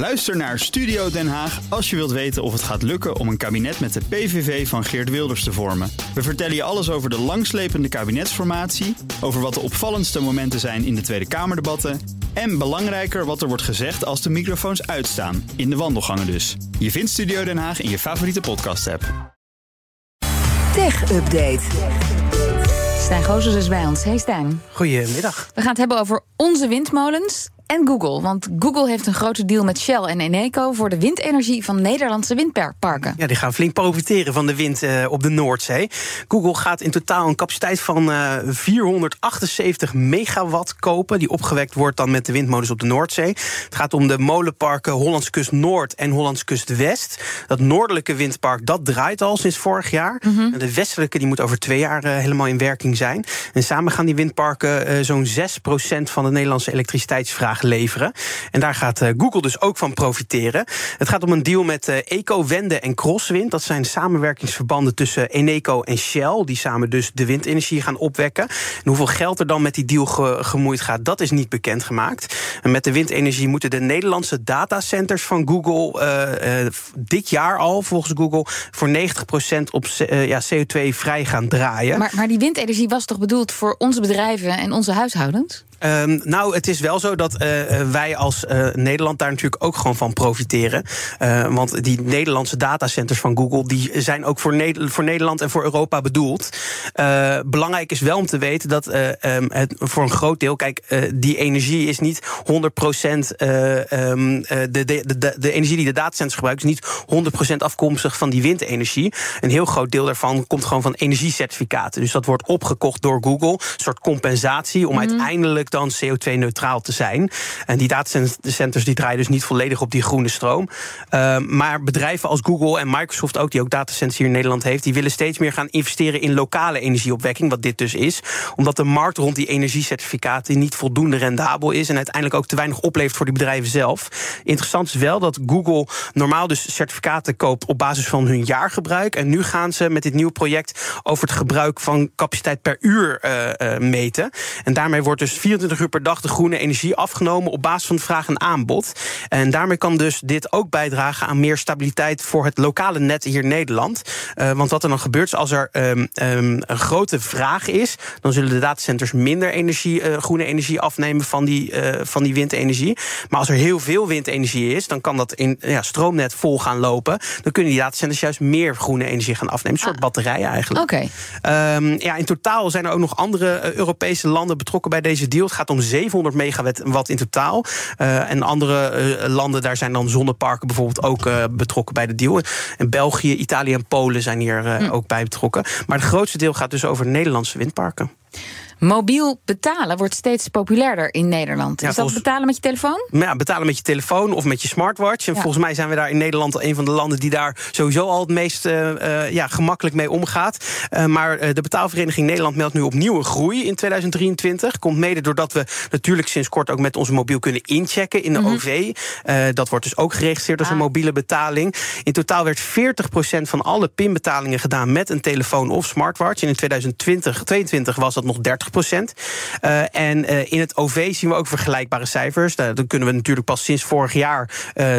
Luister naar Studio Den Haag als je wilt weten of het gaat lukken om een kabinet met de PVV van Geert Wilders te vormen. We vertellen je alles over de langslepende kabinetsformatie, over wat de opvallendste momenten zijn in de Tweede Kamerdebatten en belangrijker wat er wordt gezegd als de microfoons uitstaan, in de wandelgangen dus. Je vindt Studio Den Haag in je favoriete podcast-app. Tech Update. Stijn Gozes is bij ons. Hey Stijn. Goedemiddag. We gaan het hebben over onze windmolens en Google. Want Google heeft een grote deal met Shell en Eneco voor de windenergie van Nederlandse windparken. Ja, die gaan flink profiteren van de wind uh, op de Noordzee. Google gaat in totaal een capaciteit van uh, 478 megawatt kopen. Die opgewekt wordt dan met de windmolens op de Noordzee. Het gaat om de molenparken Hollandse Kust Noord en Hollandse Kust West. Dat noordelijke windpark dat draait al sinds vorig jaar. Mm -hmm. De westelijke die moet over twee jaar uh, helemaal in werking zijn. En samen gaan die windparken zo'n 6% van de Nederlandse elektriciteitsvraag leveren. En daar gaat Google dus ook van profiteren. Het gaat om een deal met Eco, Wende en Crosswind. Dat zijn samenwerkingsverbanden tussen Eneco en Shell, die samen dus de windenergie gaan opwekken. En hoeveel geld er dan met die deal ge gemoeid gaat, dat is niet bekendgemaakt. En met de windenergie moeten de Nederlandse datacenters van Google uh, dit jaar al, volgens Google, voor 90% op ja, CO2 vrij gaan draaien. Maar, maar die windenergie was toch bedoeld voor onze bedrijven en onze huishoudens? Um, nou, het is wel zo dat uh, wij als uh, Nederland daar natuurlijk ook gewoon van profiteren. Uh, want die Nederlandse datacenters van Google die zijn ook voor, ne voor Nederland en voor Europa bedoeld. belangrijk is wel om te weten dat um, het voor een groot deel, kijk, die energie is niet 100% um, de, de, de, de, energie die de datacenters gebruiken, is niet 100% afkomstig van die windenergie. Een heel groot deel daarvan komt gewoon van energiecertificaten. Dus dat wordt opgekocht door Google, een soort compensatie om mm. uiteindelijk dan CO2-neutraal te zijn. En die datacenters die draaien dus niet volledig op die groene stroom. Uh, maar bedrijven als Google en Microsoft ook, die ook datacenters hier in Nederland heeft, die willen steeds meer gaan investeren in lokale energieopwekking, wat dit dus is. Omdat de markt rond die energiecertificaten niet voldoende rendabel is en uiteindelijk ook te weinig oplevert voor die bedrijven zelf. Interessant is wel dat Google normaal dus certificaten koopt op basis van hun jaargebruik. En nu gaan ze met dit nieuwe project over het gebruik van capaciteit per uur uh, uh, meten. En daarmee wordt dus 24 uur per dag de groene energie afgenomen op basis van vraag en aanbod. En daarmee kan dus dit ook bijdragen aan meer stabiliteit voor het lokale net hier in Nederland. Uh, want wat er dan gebeurt is als er um, um, een grote vraag is, dan zullen de datacenters minder energie, uh, groene energie afnemen van die, uh, van die windenergie. Maar als er heel veel windenergie is, dan kan dat in ja, stroomnet vol gaan lopen. Dan kunnen die datacenters juist meer groene energie gaan afnemen. Een soort ah. batterijen eigenlijk. Okay. Um, ja, in totaal zijn er ook nog andere Europese landen betrokken bij deze deal. Het gaat om 700 megawatt in totaal. Uh, en andere uh, landen, daar zijn dan zonneparken bijvoorbeeld ook uh, betrokken bij de deal. En België, Italië en Polen zijn hier hm. ook bij betrokken. Maar het grootste deel gaat dus over Nederlandse windparken. Mobiel betalen wordt steeds populairder in Nederland. Ja, is dat betalen met je telefoon? Ja, betalen met je telefoon of met je smartwatch. En ja. volgens mij zijn we daar in Nederland een van de landen die daar sowieso al het meest uh, uh, ja, gemakkelijk mee omgaat. Uh, maar de betaalvereniging Nederland meldt nu opnieuw een groei in 2023. Komt mede doordat we natuurlijk sinds kort ook met onze mobiel kunnen inchecken in de mm -hmm. OV. dat wordt dus ook geregistreerd als ah. een mobiele betaling. In totaal werd 40% van alle pinbetalingen gedaan met een telefoon of smartwatch. En in 2020 was dat nog 30 procent. Uh, en uh, in het OV zien we ook vergelijkbare cijfers. Uh, dat kunnen we natuurlijk pas sinds vorig jaar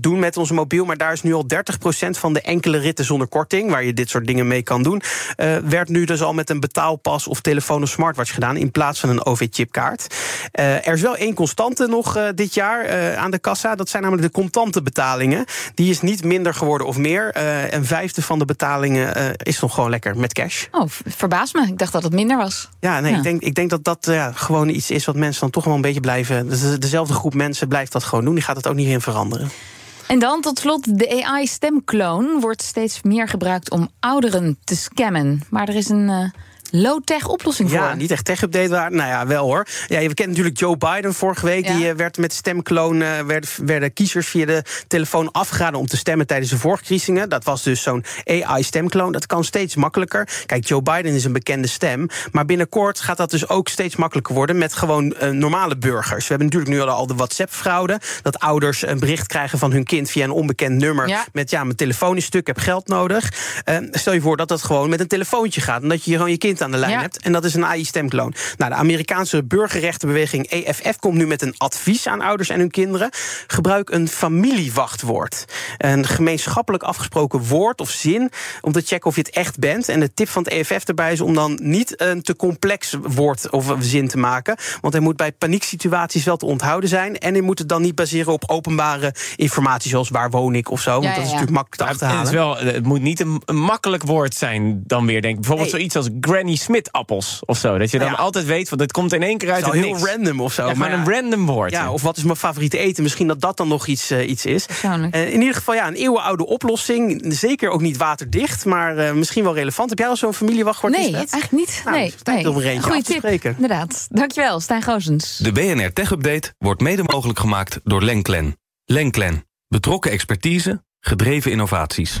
doen met onze mobiel. Maar daar is nu al 30 procent van de enkele ritten zonder korting, waar je dit soort dingen mee kan doen, werd nu dus al met een betaalpas of telefoon of smartwatch gedaan in plaats van een OV-chipkaart. er is wel één constante nog dit jaar aan de kassa. Dat zijn namelijk de contante betalingen. Die is niet minder geworden of meer. een vijfde van de betalingen is nog gewoon lekker met cash. Oh, verbaas me. Ik dacht dat het minder was. Ja, nee, ja. ik denk ik denk dat dat ja, gewoon iets is wat mensen dan toch wel een beetje blijven. Dezelfde groep mensen blijft dat gewoon doen. Die gaat het ook niet in veranderen. En dan tot slot, de AI-stemkloon wordt steeds meer gebruikt om ouderen te scammen. Maar er is een. Uh low-tech oplossing voor. Ja, niet echt tech-update waar. Nou ja, wel hoor. Ja, je kent natuurlijk Joe Biden vorige week. Ja. Die uh, werd met stemkloon, uh, werden, werden kiezers via de telefoon afgeraden om te stemmen tijdens de voorverkiezingen. Dat was dus zo'n AI-stemkloon. Dat kan steeds makkelijker. Kijk, Joe Biden is een bekende stem. Maar binnenkort gaat dat dus ook steeds makkelijker worden met gewoon uh, normale burgers. We hebben natuurlijk nu al de WhatsApp-fraude. Dat ouders een bericht krijgen van hun kind via een onbekend nummer. Ja. Met ja, mijn telefoon is stuk, heb geld nodig. stel je voor dat dat gewoon met een telefoontje gaat. En dat je gewoon je kind aan de lijn hebt. En dat is een AI-stemkloon. Nou, de Amerikaanse burgerrechtenbeweging EFF komt nu met een advies aan ouders en hun kinderen. Gebruik een familiewachtwoord. Een gemeenschappelijk afgesproken woord of zin om te checken of je het echt bent. En de tip van het EFF erbij is om dan niet een te complex woord of zin te maken. Want hij moet bij panieksituaties wel te onthouden zijn. En hij moet het dan niet baseren op openbare informatie, zoals waar woon ik of zo. Want dat is natuurlijk makkelijk te achterhalen. Het, is wel, het moet niet een, een, makkelijk woord zijn dan weer, denk ik. Bijvoorbeeld zoiets als Granny Smith appels of zo. Dat je dan altijd weet, want het komt in één keer uit het heel random of zo. Ja, maar een random woord. Ja, of wat is mijn favoriete eten? Misschien dat dat dan nog iets, uh, iets is. Uh, in ieder geval, ja, een eeuwenoude oplossing. Zeker ook niet waterdicht, maar uh, misschien wel relevant. Heb jij al zo'n familiewachtwoord? Nee, eigenlijk niet. Nou, nee, tijd om er eentje Goeie tip. spreken. Inderdaad. Dankjewel, Stijn Goosens. De BNR Tech Update wordt mede mogelijk gemaakt door Lenklen. Lenklen. Betrokken expertise, gedreven innovaties.